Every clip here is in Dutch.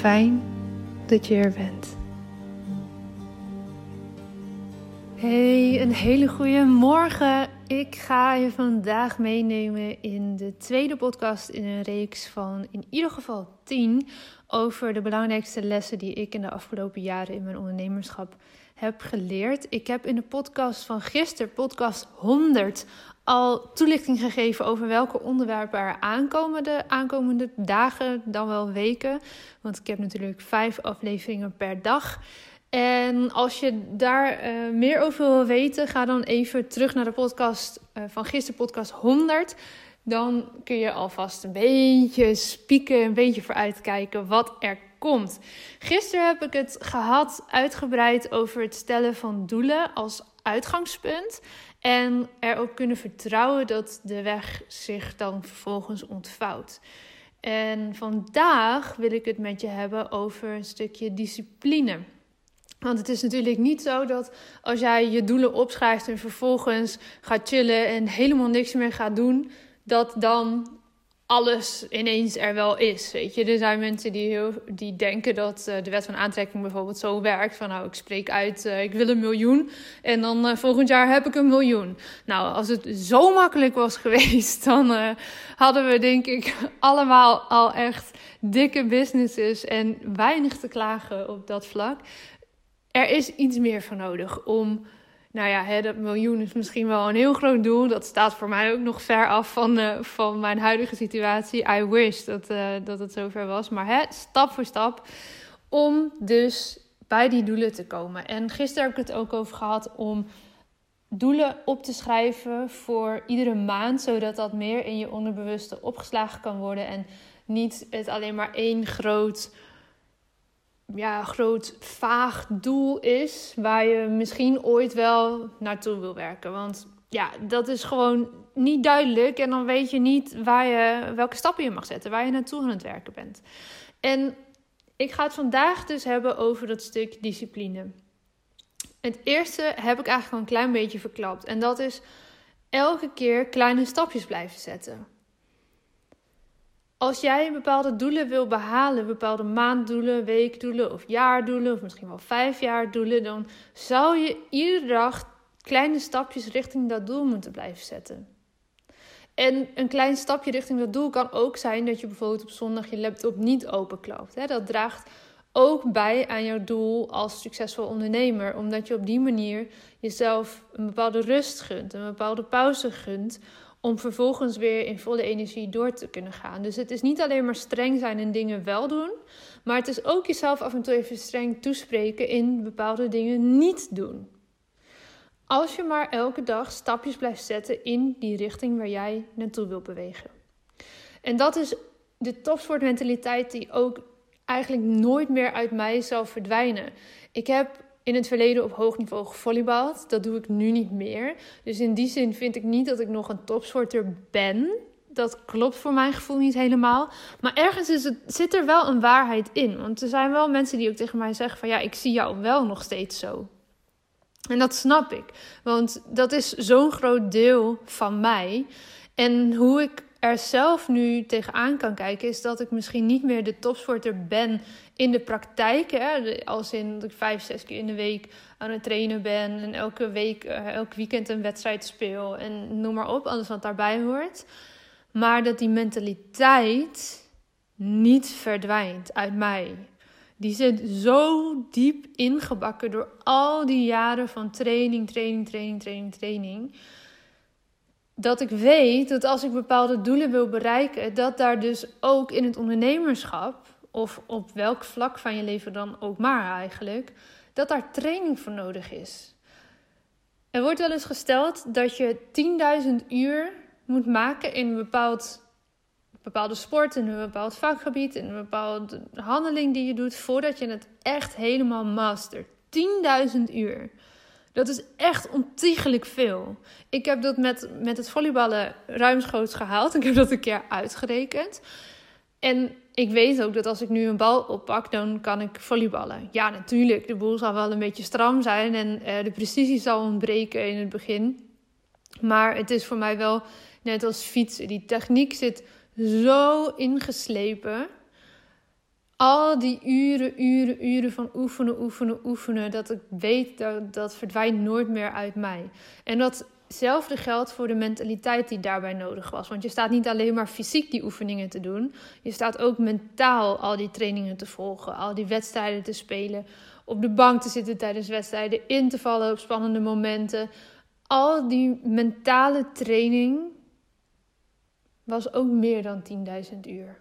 Fijn dat je er bent. Hey, een hele goede morgen. Ik ga je vandaag meenemen in de tweede podcast in een reeks van in ieder geval 10 over de belangrijkste lessen die ik in de afgelopen jaren in mijn ondernemerschap heb geleerd. Ik heb in de podcast van gisteren, podcast 100, al toelichting gegeven over welke onderwerpen er aankomen de aankomende dagen, dan wel weken. Want ik heb natuurlijk vijf afleveringen per dag. En als je daar uh, meer over wil weten, ga dan even terug naar de podcast uh, van gisteren, podcast 100. Dan kun je alvast een beetje spieken, een beetje vooruitkijken wat er komt. Gisteren heb ik het gehad uitgebreid over het stellen van doelen als uitgangspunt. En er ook kunnen vertrouwen dat de weg zich dan vervolgens ontvouwt. En vandaag wil ik het met je hebben over een stukje discipline. Want het is natuurlijk niet zo dat als jij je doelen opschrijft en vervolgens gaat chillen en helemaal niks meer gaat doen, dat dan alles ineens er wel is. Weet je, er zijn mensen die, die denken dat uh, de wet van aantrekking bijvoorbeeld zo werkt: van nou, ik spreek uit, uh, ik wil een miljoen en dan uh, volgend jaar heb ik een miljoen. Nou, als het zo makkelijk was geweest, dan hadden we denk ik allemaal al echt dikke businesses en weinig te klagen op dat vlak. Er is iets meer voor nodig om nou ja, dat miljoen is misschien wel een heel groot doel. Dat staat voor mij ook nog ver af van, uh, van mijn huidige situatie. I wish dat, uh, dat het zover was. Maar hè, stap voor stap. Om dus bij die doelen te komen. En gisteren heb ik het ook over gehad om doelen op te schrijven voor iedere maand. Zodat dat meer in je onderbewuste opgeslagen kan worden. En niet het alleen maar één groot ja, groot vaag doel is waar je misschien ooit wel naartoe wil werken. Want ja, dat is gewoon niet duidelijk en dan weet je niet waar je, welke stappen je mag zetten, waar je naartoe aan het werken bent. En ik ga het vandaag dus hebben over dat stuk discipline. Het eerste heb ik eigenlijk al een klein beetje verklapt en dat is elke keer kleine stapjes blijven zetten. Als jij bepaalde doelen wil behalen, bepaalde maanddoelen, weekdoelen of jaardoelen, of misschien wel vijfjaardoelen, dan zou je iedere dag kleine stapjes richting dat doel moeten blijven zetten. En een klein stapje richting dat doel kan ook zijn dat je bijvoorbeeld op zondag je laptop niet openklapt. Dat draagt ook bij aan jouw doel als succesvol ondernemer, omdat je op die manier jezelf een bepaalde rust gunt, een bepaalde pauze gunt, om vervolgens weer in volle energie door te kunnen gaan. Dus het is niet alleen maar streng zijn en dingen wel doen, maar het is ook jezelf af en toe even streng toespreken in bepaalde dingen niet doen. Als je maar elke dag stapjes blijft zetten in die richting waar jij naartoe wil bewegen. En dat is de topsportmentaliteit die ook eigenlijk nooit meer uit mij zal verdwijnen. Ik heb in het verleden op hoog niveau gevolleybald. Dat doe ik nu niet meer. Dus in die zin vind ik niet dat ik nog een topsporter ben. Dat klopt voor mijn gevoel niet helemaal. Maar ergens zit er wel een waarheid in. Want er zijn wel mensen die ook tegen mij zeggen van ja, ik zie jou wel nog steeds zo. En dat snap ik. Want dat is zo'n groot deel van mij. En hoe ik er zelf nu tegenaan kan kijken, is dat ik misschien niet meer de topsporter ben in de praktijk. Hè? Als in dat ik vijf, zes keer in de week aan het trainen ben en elke week, uh, elk weekend een wedstrijd speel en noem maar op, alles wat daarbij hoort. Maar dat die mentaliteit niet verdwijnt uit mij. Die zit zo diep ingebakken door al die jaren van training, training, training, training, training dat ik weet dat als ik bepaalde doelen wil bereiken, dat daar dus ook in het ondernemerschap, of op welk vlak van je leven dan ook maar eigenlijk, dat daar training voor nodig is. Er wordt wel eens gesteld dat je 10.000 uur moet maken in een bepaald, bepaalde sport, in een bepaald vakgebied, in een bepaalde handeling die je doet, voordat je het echt helemaal mastert. 10.000 uur. Dat is echt ontiegelijk veel. Ik heb dat met, met het volleyballen ruimschoots gehaald. Ik heb dat een keer uitgerekend. En ik weet ook dat als ik nu een bal oppak, dan kan ik volleyballen. Ja, natuurlijk, de boel zal wel een beetje stram zijn en uh, de precisie zal ontbreken in het begin. Maar het is voor mij wel net als fietsen. Die techniek zit zo ingeslepen al die uren, uren, uren van oefenen, oefenen, oefenen, dat ik weet dat dat verdwijnt nooit meer uit mij. En datzelfde geldt voor de mentaliteit die daarbij nodig was. Want je staat niet alleen maar fysiek die oefeningen te doen, je staat ook mentaal al die trainingen te volgen, al die wedstrijden te spelen, op de bank te zitten tijdens wedstrijden, in te vallen op spannende momenten. Al die mentale training was ook meer dan 10.000 uur.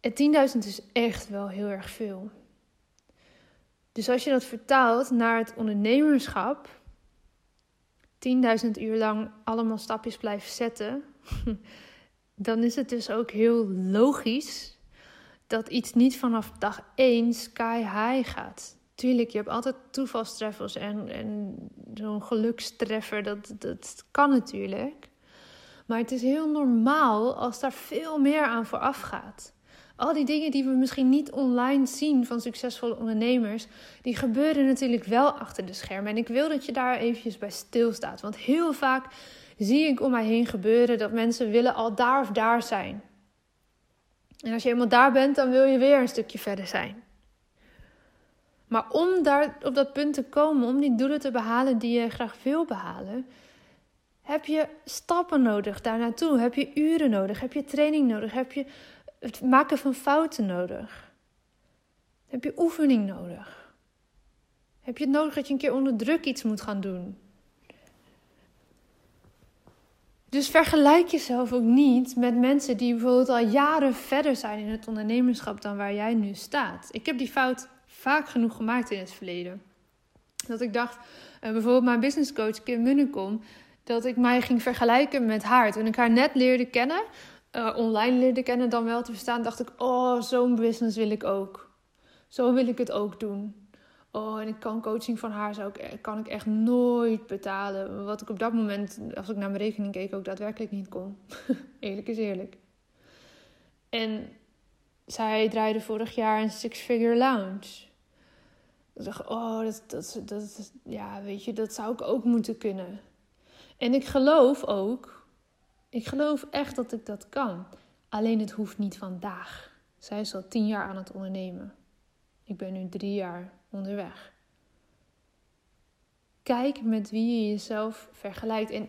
En 10.000 is echt wel heel erg veel. Dus als je dat vertaalt naar het ondernemerschap, 10.000 uur lang allemaal stapjes blijven zetten, dan is het dus ook heel logisch dat iets niet vanaf dag 1 sky high gaat. Tuurlijk, je hebt altijd toevalstreffers en, en zo'n gelukstreffer, dat, dat kan natuurlijk. Maar het is heel normaal als daar veel meer aan vooraf gaat. Al die dingen die we misschien niet online zien van succesvolle ondernemers, die gebeuren natuurlijk wel achter de schermen. En ik wil dat je daar eventjes bij stilstaat. Want heel vaak zie ik om mij heen gebeuren dat mensen willen al daar of daar zijn. En als je eenmaal daar bent, dan wil je weer een stukje verder zijn. Maar om daar op dat punt te komen, om die doelen te behalen die je graag wil behalen, heb je stappen nodig daar naartoe. Heb je uren nodig? Heb je training nodig? Heb je het maken van fouten nodig? Heb je oefening nodig? Heb je het nodig dat je een keer onder druk iets moet gaan doen? Dus vergelijk jezelf ook niet met mensen die bijvoorbeeld al jaren verder zijn in het ondernemerschap dan waar jij nu staat. Ik heb die fout vaak genoeg gemaakt in het verleden. Dat ik dacht, uh, bijvoorbeeld mijn businesscoach Kim Munnekom, dat ik mij ging vergelijken met haar. Toen ik haar net leerde kennen, uh, online leerde kennen dan wel te verstaan, dacht ik: Oh, zo'n business wil ik ook. Zo wil ik het ook doen. Oh, en ik kan coaching van haar zou ik, kan ik echt nooit betalen. Wat ik op dat moment, als ik naar mijn rekening keek, ook daadwerkelijk niet kon. eerlijk is eerlijk. En zij draaide vorig jaar een six-figure lounge. Ik dacht, oh, dat, dat, dat, ja, weet je, dat zou ik ook moeten kunnen. En ik geloof ook Ik geloof echt dat ik dat kan. Alleen het hoeft niet vandaag. Zij is al tien jaar aan het ondernemen. Ik ben nu drie jaar onderweg. Kijk met wie je jezelf vergelijkt. En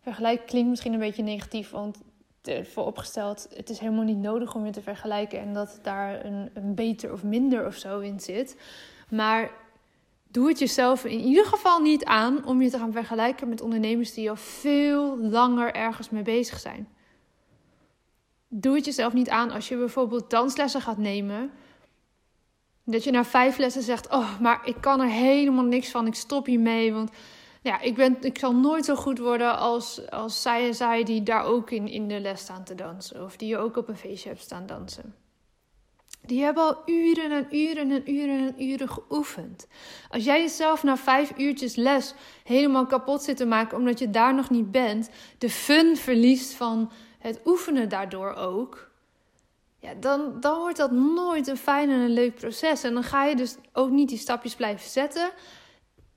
vergelijk klinkt misschien een beetje negatief, want vooropgesteld, het is helemaal niet nodig om je te vergelijken en dat daar een, een beter of minder of zo in zit. Maar doe het jezelf in ieder geval niet aan om je te gaan vergelijken met ondernemers die al veel langer ergens mee bezig zijn. Doe het jezelf niet aan als je bijvoorbeeld danslessen gaat nemen. Dat je na vijf lessen zegt: Oh, maar ik kan er helemaal niks van. Ik stop hiermee. Want ja, ik, ben, ik zal nooit zo goed worden als, als zij en zij die daar ook in, in de les staan te dansen. Of die je ook op een feestje hebt staan dansen. Die hebben al uren en uren en uren en uren geoefend. Als jij jezelf na vijf uurtjes les helemaal kapot zit te maken omdat je daar nog niet bent, de fun verliest van het oefenen daardoor ook, ja, dan, dan wordt dat nooit een fijn en een leuk proces. En dan ga je dus ook niet die stapjes blijven zetten.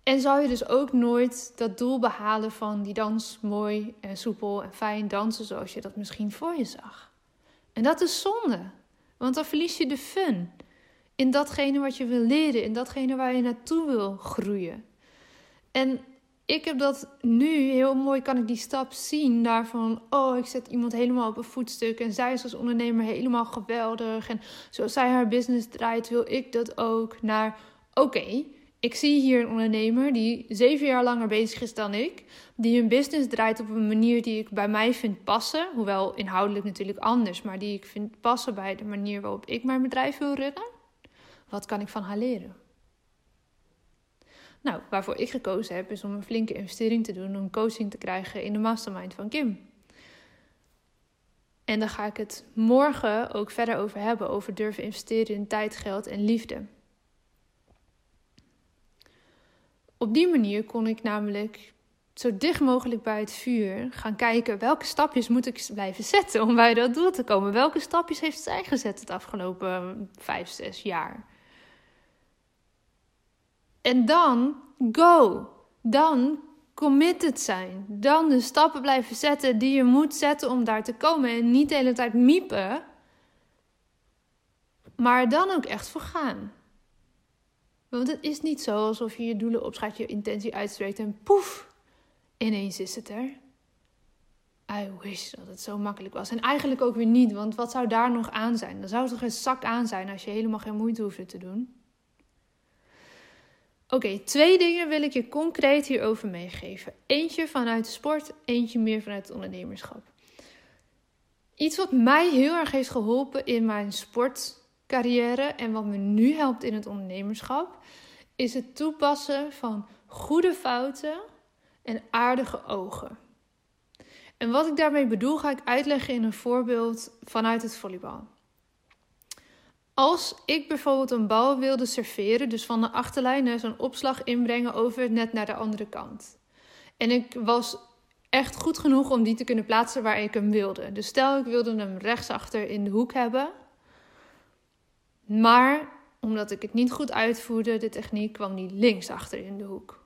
En zou je dus ook nooit dat doel behalen van die dans mooi en soepel en fijn dansen zoals je dat misschien voor je zag. En dat is zonde, want dan verlies je de fun in datgene wat je wil leren, in datgene waar je naartoe wil groeien. En ik heb dat nu heel mooi, kan ik die stap zien daarvan, oh, ik zet iemand helemaal op een voetstuk en zij is als ondernemer helemaal geweldig en zoals zij haar business draait, wil ik dat ook. Naar, oké, ik zie hier een ondernemer die zeven jaar langer bezig is dan ik, die een business draait op een manier die ik bij mij vind passen, hoewel inhoudelijk natuurlijk anders, maar die ik vind passen bij de manier waarop ik mijn bedrijf wil runnen. Wat kan ik van haar leren? Nou, waarvoor ik gekozen heb, is om een flinke investering te doen om coaching te krijgen in de mastermind van Kim. En daar ga ik het morgen ook verder over hebben, over durven investeren in tijd, geld en liefde. Op die manier kon ik namelijk zo dicht mogelijk bij het vuur gaan kijken welke stapjes moet ik blijven zetten om bij dat doel te komen. Welke stapjes heeft zij gezet het afgelopen vijf, zes jaar? En dan go. Dan committed zijn. Dan de stappen blijven zetten die je moet zetten om daar te komen. En niet de hele tijd miepen. Maar dan ook echt voor gaan. Want het is niet zo alsof je je doelen opschrijft, je intentie uitspreekt en poef, ineens is het er. I wish dat het zo makkelijk was. En eigenlijk ook weer niet, want wat zou daar nog aan zijn? Dan zou het toch een zak aan zijn als je helemaal geen moeite hoefde te doen. Oké, twee dingen wil ik je concreet hierover meegeven. Eentje vanuit de sport, eentje meer vanuit het ondernemerschap. Iets wat mij heel erg heeft geholpen in mijn sportcarrière en wat me nu helpt in het ondernemerschap, is het toepassen van goede fouten en aardige ogen. En wat ik daarmee bedoel, ga ik uitleggen in een voorbeeld vanuit het volleybal. Als ik bijvoorbeeld een bal wilde serveren, dus van de achterlijn zo'n opslag inbrengen over het net naar de andere kant. En ik was echt goed genoeg om die te kunnen plaatsen waar ik hem wilde. Dus stel ik wilde hem rechtsachter in de hoek hebben. Maar omdat ik het niet goed uitvoerde, de techniek, kwam die linksachter in de hoek.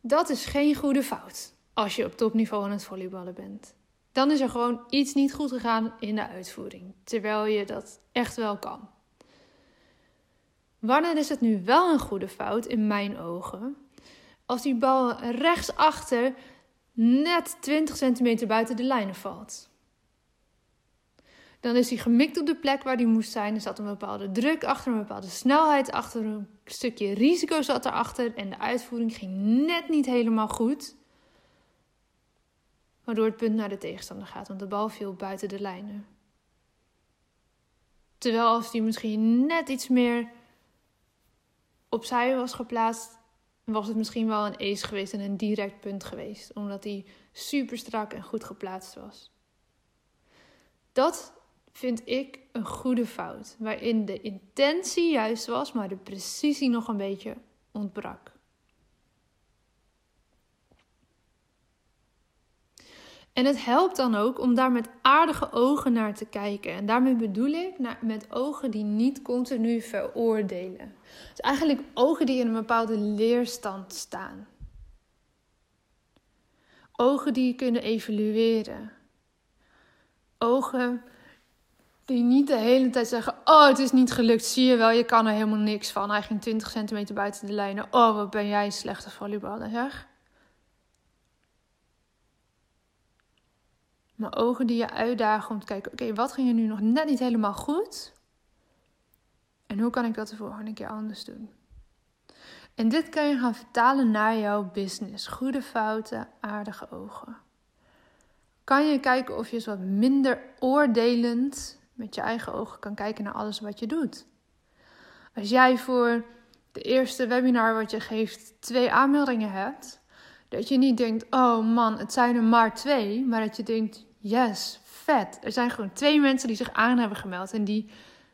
Dat is geen goede fout als je op topniveau aan het volleyballen bent. Dan is er gewoon iets niet goed gegaan in de uitvoering, terwijl je dat echt wel kan. Wanneer is het nu wel een goede fout in mijn ogen? Als die bal rechtsachter net 20 centimeter buiten de lijnen valt. Dan is hij gemikt op de plek waar hij moest zijn. Er zat een bepaalde druk achter, een bepaalde snelheid achter, een stukje risico zat erachter en de uitvoering ging net niet helemaal goed. Waardoor het punt naar de tegenstander gaat, want de bal viel buiten de lijnen. Terwijl als die misschien net iets meer opzij was geplaatst, was het misschien wel een ace geweest en een direct punt geweest, omdat hij super strak en goed geplaatst was. Dat vind ik een goede fout, waarin de intentie juist was, maar de precisie nog een beetje ontbrak. En het helpt dan ook om daar met aardige ogen naar te kijken. En daarmee bedoel ik naar, met ogen die niet continu veroordelen. Dus eigenlijk ogen die in een bepaalde leerstand staan. Ogen die kunnen evalueren. Ogen die niet de hele tijd zeggen: Oh, het is niet gelukt. Zie je wel, je kan er helemaal niks van. Hij ging 20 centimeter buiten de lijnen. Oh, wat ben jij een slechte volleyballer, zeg. Maar ogen die je uitdagen om te kijken: Oké, wat ging er nu nog net niet helemaal goed? En hoe kan ik dat de volgende keer anders doen? En dit kan je gaan vertalen naar jouw business. Goede fouten, aardige ogen. Kan je kijken of je eens wat minder oordelend met je eigen ogen kan kijken naar alles wat je doet. Als jij voor de eerste webinar wat je geeft twee aanmeldingen hebt, dat je niet denkt, oh man, het zijn er maar twee, maar dat je denkt, yes, vet. Er zijn gewoon twee mensen die zich aan hebben gemeld en die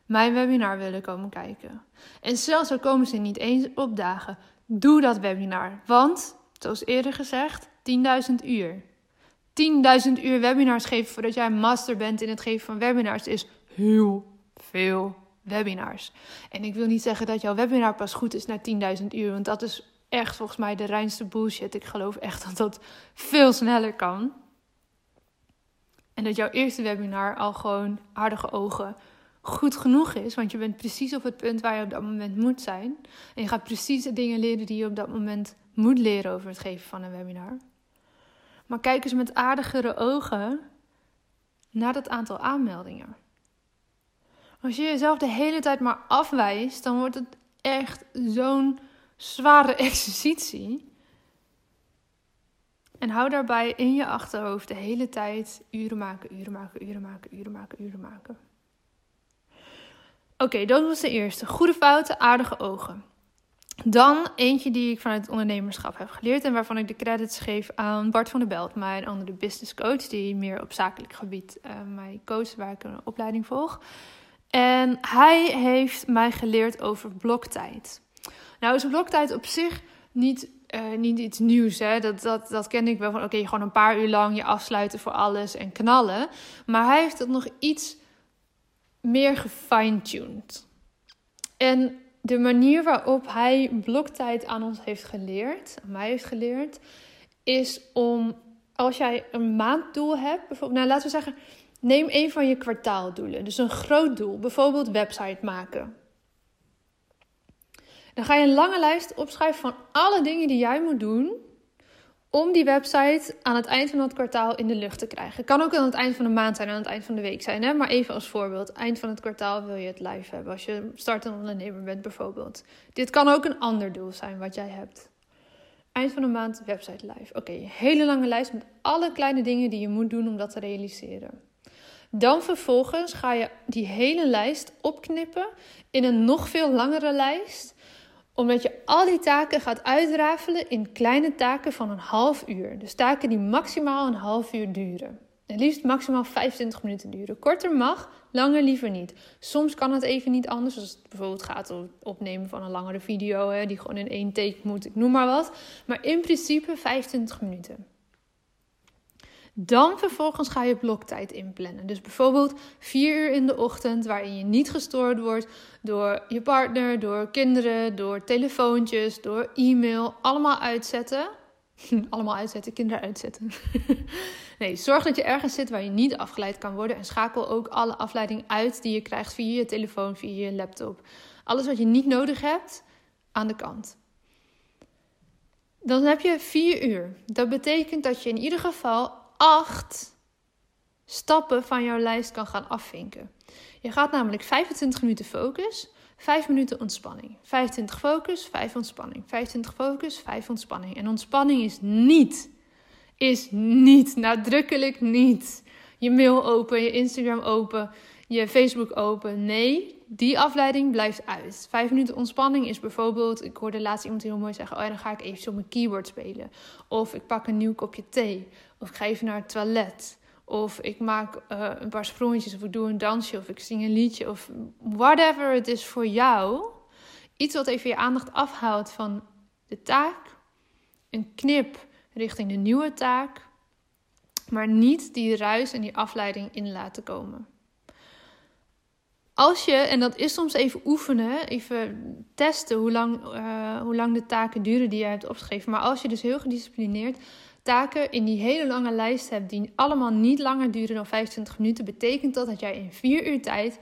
mijn webinar willen komen kijken. En zelfs al komen ze niet eens opdagen, doe dat webinar. Want, zoals eerder gezegd, 10.000 uur. 10.000 uur webinars geven voordat jij master bent in het geven van webinars is heel veel webinars. En ik wil niet zeggen dat jouw webinar pas goed is na 10.000 uur, want dat is echt volgens mij de reinste bullshit. Ik geloof echt dat dat veel sneller kan. En dat jouw eerste webinar al gewoon aardige ogen goed genoeg is, want je bent precies op het punt waar je op dat moment moet zijn. En je gaat precies de dingen leren die je op dat moment moet leren over het geven van een webinar. Maar kijk eens met aardigere ogen naar dat aantal aanmeldingen. Als je jezelf de hele tijd maar afwijst, dan wordt het echt zo'n zware exercitie. En hou daarbij in je achterhoofd de hele tijd uren maken, uren maken, uren maken, uren maken, uren maken. Oké, dat was de eerste. Goede fouten, aardige ogen. Dan eentje die ik vanuit het ondernemerschap heb geleerd en waarvan ik de credits geef aan Bart van der Belt, mijn andere business coach, die meer op zakelijk gebied uh, mij coacht, waar ik een opleiding volg. En hij heeft mij geleerd over bloktijd. Nou is bloktijd op zich niet, uh, niet iets nieuws. Hè? Dat, dat, dat ken ik wel van, oké, gewoon een paar uur lang je afsluiten voor alles en knallen. Maar hij heeft het nog iets meer gefine-tuned. En de manier waarop hij bloktijd aan ons heeft geleerd, aan mij heeft geleerd, is om als jij een maanddoel hebt, bijvoorbeeld, nou laten we zeggen, neem een van je kwartaaldoelen, dus een groot doel, bijvoorbeeld website maken. Dan ga je een lange lijst opschrijven van alle dingen die jij moet doen om die website aan het eind van het kwartaal in de lucht te krijgen. Kan ook aan het eind van de maand zijn, aan het eind van de week zijn. Hè? Maar even als voorbeeld, eind van het kwartaal wil je het live hebben. Als je startende ondernemer bent bijvoorbeeld. Dit kan ook een ander doel zijn wat jij hebt. Eind van de maand website live. Oké, okay, hele lange lijst met alle kleine dingen die je moet doen om dat te realiseren. Dan vervolgens ga je die hele lijst opknippen in een nog veel langere lijst omdat je al die taken gaat uitrafelen in kleine taken van een half uur. Dus taken die maximaal een half uur duren. En liefst maximaal 25 minuten duren. Korter mag, langer liever niet. Soms kan het even niet anders. Als het bijvoorbeeld gaat om het opnemen van een langere video, hè, die gewoon in één take moet, ik noem maar wat. Maar in principe 25 minuten. Dan vervolgens ga je bloktijd inplannen. Dus bijvoorbeeld vier uur in de ochtend, waarin je niet gestoord wordt door je partner, door kinderen, door telefoontjes, door e-mail. Allemaal uitzetten. allemaal uitzetten, kinderen uitzetten. nee, zorg dat je ergens zit waar je niet afgeleid kan worden. En schakel ook alle afleiding uit die je krijgt via je telefoon, via je laptop. Alles wat je niet nodig hebt, aan de kant. Dan heb je vier uur. Dat betekent dat je in ieder geval acht stappen van jouw lijst kan gaan afvinken. Je gaat namelijk 25 minuten focus, 5 minuten ontspanning. 25 focus, 5 ontspanning. 25 focus, 5 ontspanning. En ontspanning is niet, is niet, nadrukkelijk niet. Je mail open, je Instagram open, je Facebook open. Nee, die afleiding blijft uit. Vijf minuten ontspanning is bijvoorbeeld, ik hoorde laatst iemand heel mooi zeggen, oh dan ga ik even op mijn keyboard spelen. Of ik pak een nieuw kopje thee. Of ik ga even naar het toilet. Of ik maak uh, een paar sprongetjes, of ik doe een dansje, of ik zing een liedje, of whatever het is voor jou. Iets wat even je aandacht afhoudt van de taak. Een knip richting de nieuwe taak. Maar niet die ruis en die afleiding in laten komen. Als je, en dat is soms even oefenen, even testen hoe lang, uh, hoe lang de taken duren die je hebt opgeschreven. Maar als je dus heel gedisciplineerd taken in die hele lange lijst hebt die allemaal niet langer duren dan 25 minuten, betekent dat dat jij in 4 uur tijd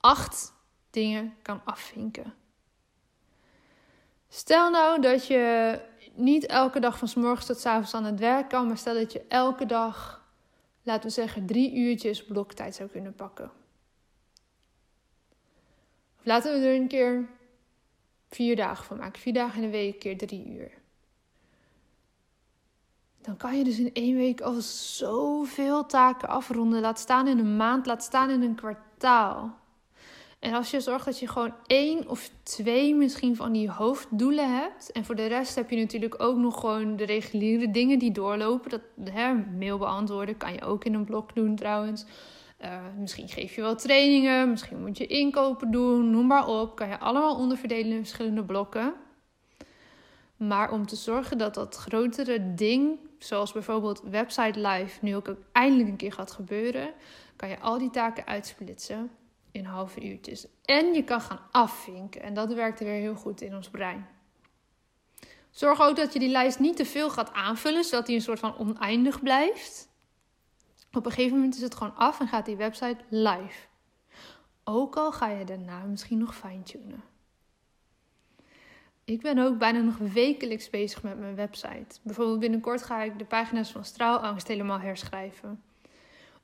8 dingen kan afvinken. Stel nou dat je niet elke dag van s morgens tot s avonds aan het werk kan, maar stel dat je elke dag, laten we zeggen, drie uurtjes bloktijd zou kunnen pakken. Of laten we er een keer vier dagen van maken. Vier dagen in de week, keer drie uur. Dan kan je dus in één week al zoveel taken afronden. Laat staan in een maand, laat staan in een kwartaal. En als je zorgt dat je gewoon één of twee misschien van die hoofddoelen hebt. En voor de rest heb je natuurlijk ook nog gewoon de reguliere dingen die doorlopen. Dat hè, mail beantwoorden kan je ook in een blok doen trouwens. Uh, misschien geef je wel trainingen, misschien moet je inkopen doen, noem maar op. Kan je allemaal onderverdelen in verschillende blokken. Maar om te zorgen dat dat grotere ding, zoals bijvoorbeeld website live, nu ook eindelijk een keer gaat gebeuren, kan je al die taken uitsplitsen in halve uurtjes. En je kan gaan afvinken. En dat werkt weer heel goed in ons brein. Zorg ook dat je die lijst niet te veel gaat aanvullen, zodat die een soort van oneindig blijft. Op een gegeven moment is het gewoon af en gaat die website live. Ook al ga je daarna misschien nog fine-tunen. Ik ben ook bijna nog wekelijks bezig met mijn website. Bijvoorbeeld binnenkort ga ik de pagina's van Straalangst helemaal herschrijven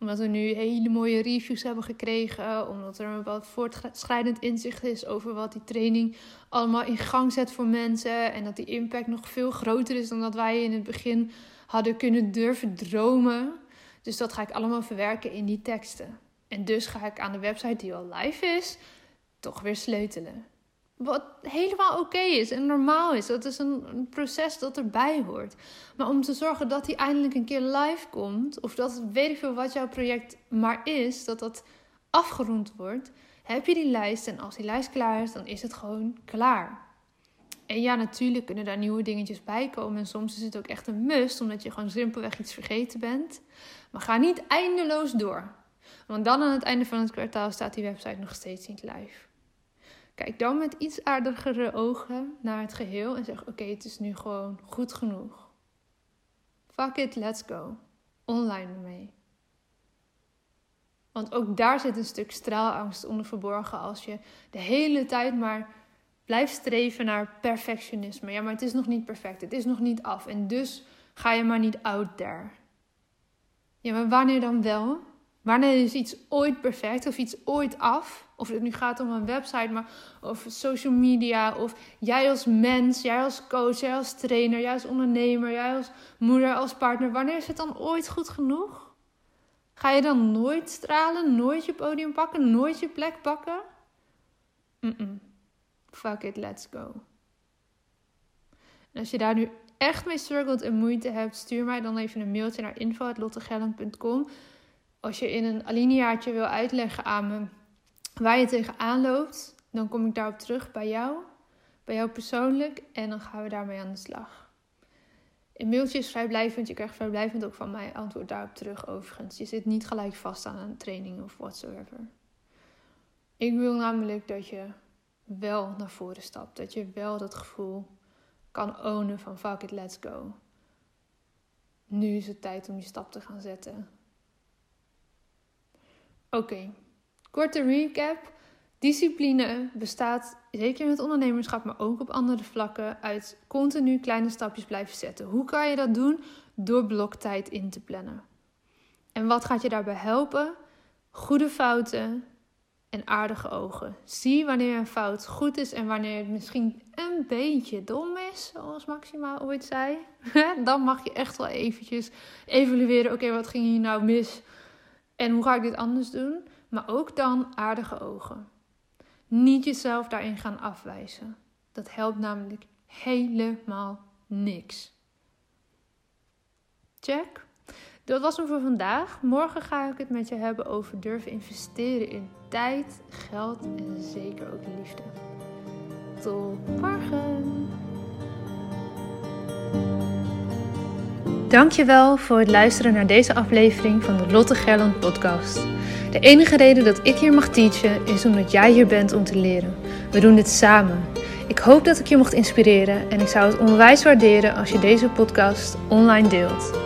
omdat we nu hele mooie reviews hebben gekregen. Omdat er een wat voortschrijdend inzicht is over wat die training allemaal in gang zet voor mensen. En dat die impact nog veel groter is dan dat wij in het begin hadden kunnen durven dromen. Dus dat ga ik allemaal verwerken in die teksten. En dus ga ik aan de website die al live is, toch weer sleutelen. Wat helemaal oké is en normaal is. Dat is een, een, proces dat erbij hoort. Maar om te zorgen dat die eindelijk een keer live komt, of dat weet ik veel wat jouw project maar is, dat dat afgerond wordt, heb je die lijst. En als die lijst klaar is, dan is het gewoon klaar. En ja, natuurlijk kunnen daar nieuwe dingetjes bij komen. En soms is het ook echt een must, omdat je gewoon simpelweg iets vergeten bent. Ga niet eindeloos door. Want dan aan het einde van het kwartaal staat die website nog steeds niet live. Kijk dan met iets aardigere ogen naar het geheel en zeg: Oké, het is nu gewoon goed genoeg. Fuck it, let's go. Online ermee. Want ook daar zit een stuk straalangst onder verborgen als je de hele tijd maar blijft streven naar perfectionisme. Ja, maar het is nog niet perfect, het is nog niet af en dus ga je maar niet out there. Ja, maar wanneer dan wel? Wanneer is iets ooit perfect of iets ooit af? Of het nu gaat om een website, maar of social media, of jij als mens, jij als coach, jij als trainer, jij als ondernemer, jij als moeder, als partner. Wanneer is het dan ooit goed genoeg? Ga je dan nooit stralen, nooit je podium pakken, nooit je plek pakken? Fuck it, let's go. En als je daar nu echt mee struggelt en moeite hebt, stuur mij dan even een mailtje naar info.lottegelland.com als je in een alineaatje wil uitleggen aan me waar je tegenaan loopt, dan kom ik daarop terug bij jou, bij jou persoonlijk en dan gaan we daarmee aan de slag. Een mailtje is vrijblijvend, je krijgt vrijblijvend ook van mij antwoord daarop terug overigens. Je zit niet gelijk vast aan een training of whatsoever. Ik wil namelijk dat je wel naar voren stapt, dat je wel dat gevoel kan ownen van fuck it, let's go. Nu is het tijd om die stap te gaan zetten. Oké, korte recap. Discipline bestaat zeker in het ondernemerschap, maar ook op andere vlakken uit continu kleine stapjes blijven zetten. Hoe kan je dat doen? Door bloktijd in te plannen. En wat gaat je daarbij helpen? Goede fouten en aardige ogen. Zie wanneer een fout goed is en wanneer het misschien een beetje dom is, zoals Maxima ooit zei. Dan mag je echt wel eventjes evalueren. Oké, wat ging hier nou mis? En hoe ga ik dit anders doen? Maar ook dan aardige ogen. Niet jezelf daarin gaan afwijzen. Dat helpt namelijk helemaal niks. Check. Dat was hem voor vandaag. Morgen ga ik het met je hebben over durven investeren in tijd, geld en zeker ook liefde. Tot morgen. Dankjewel voor het luisteren naar deze aflevering van de Lotte Gerland podcast. De enige reden dat ik hier mag teachen is omdat jij hier bent om te leren. We doen dit samen. Ik hoop dat ik je mocht inspireren en ik zou het onwijs waarderen als je deze podcast online deelt.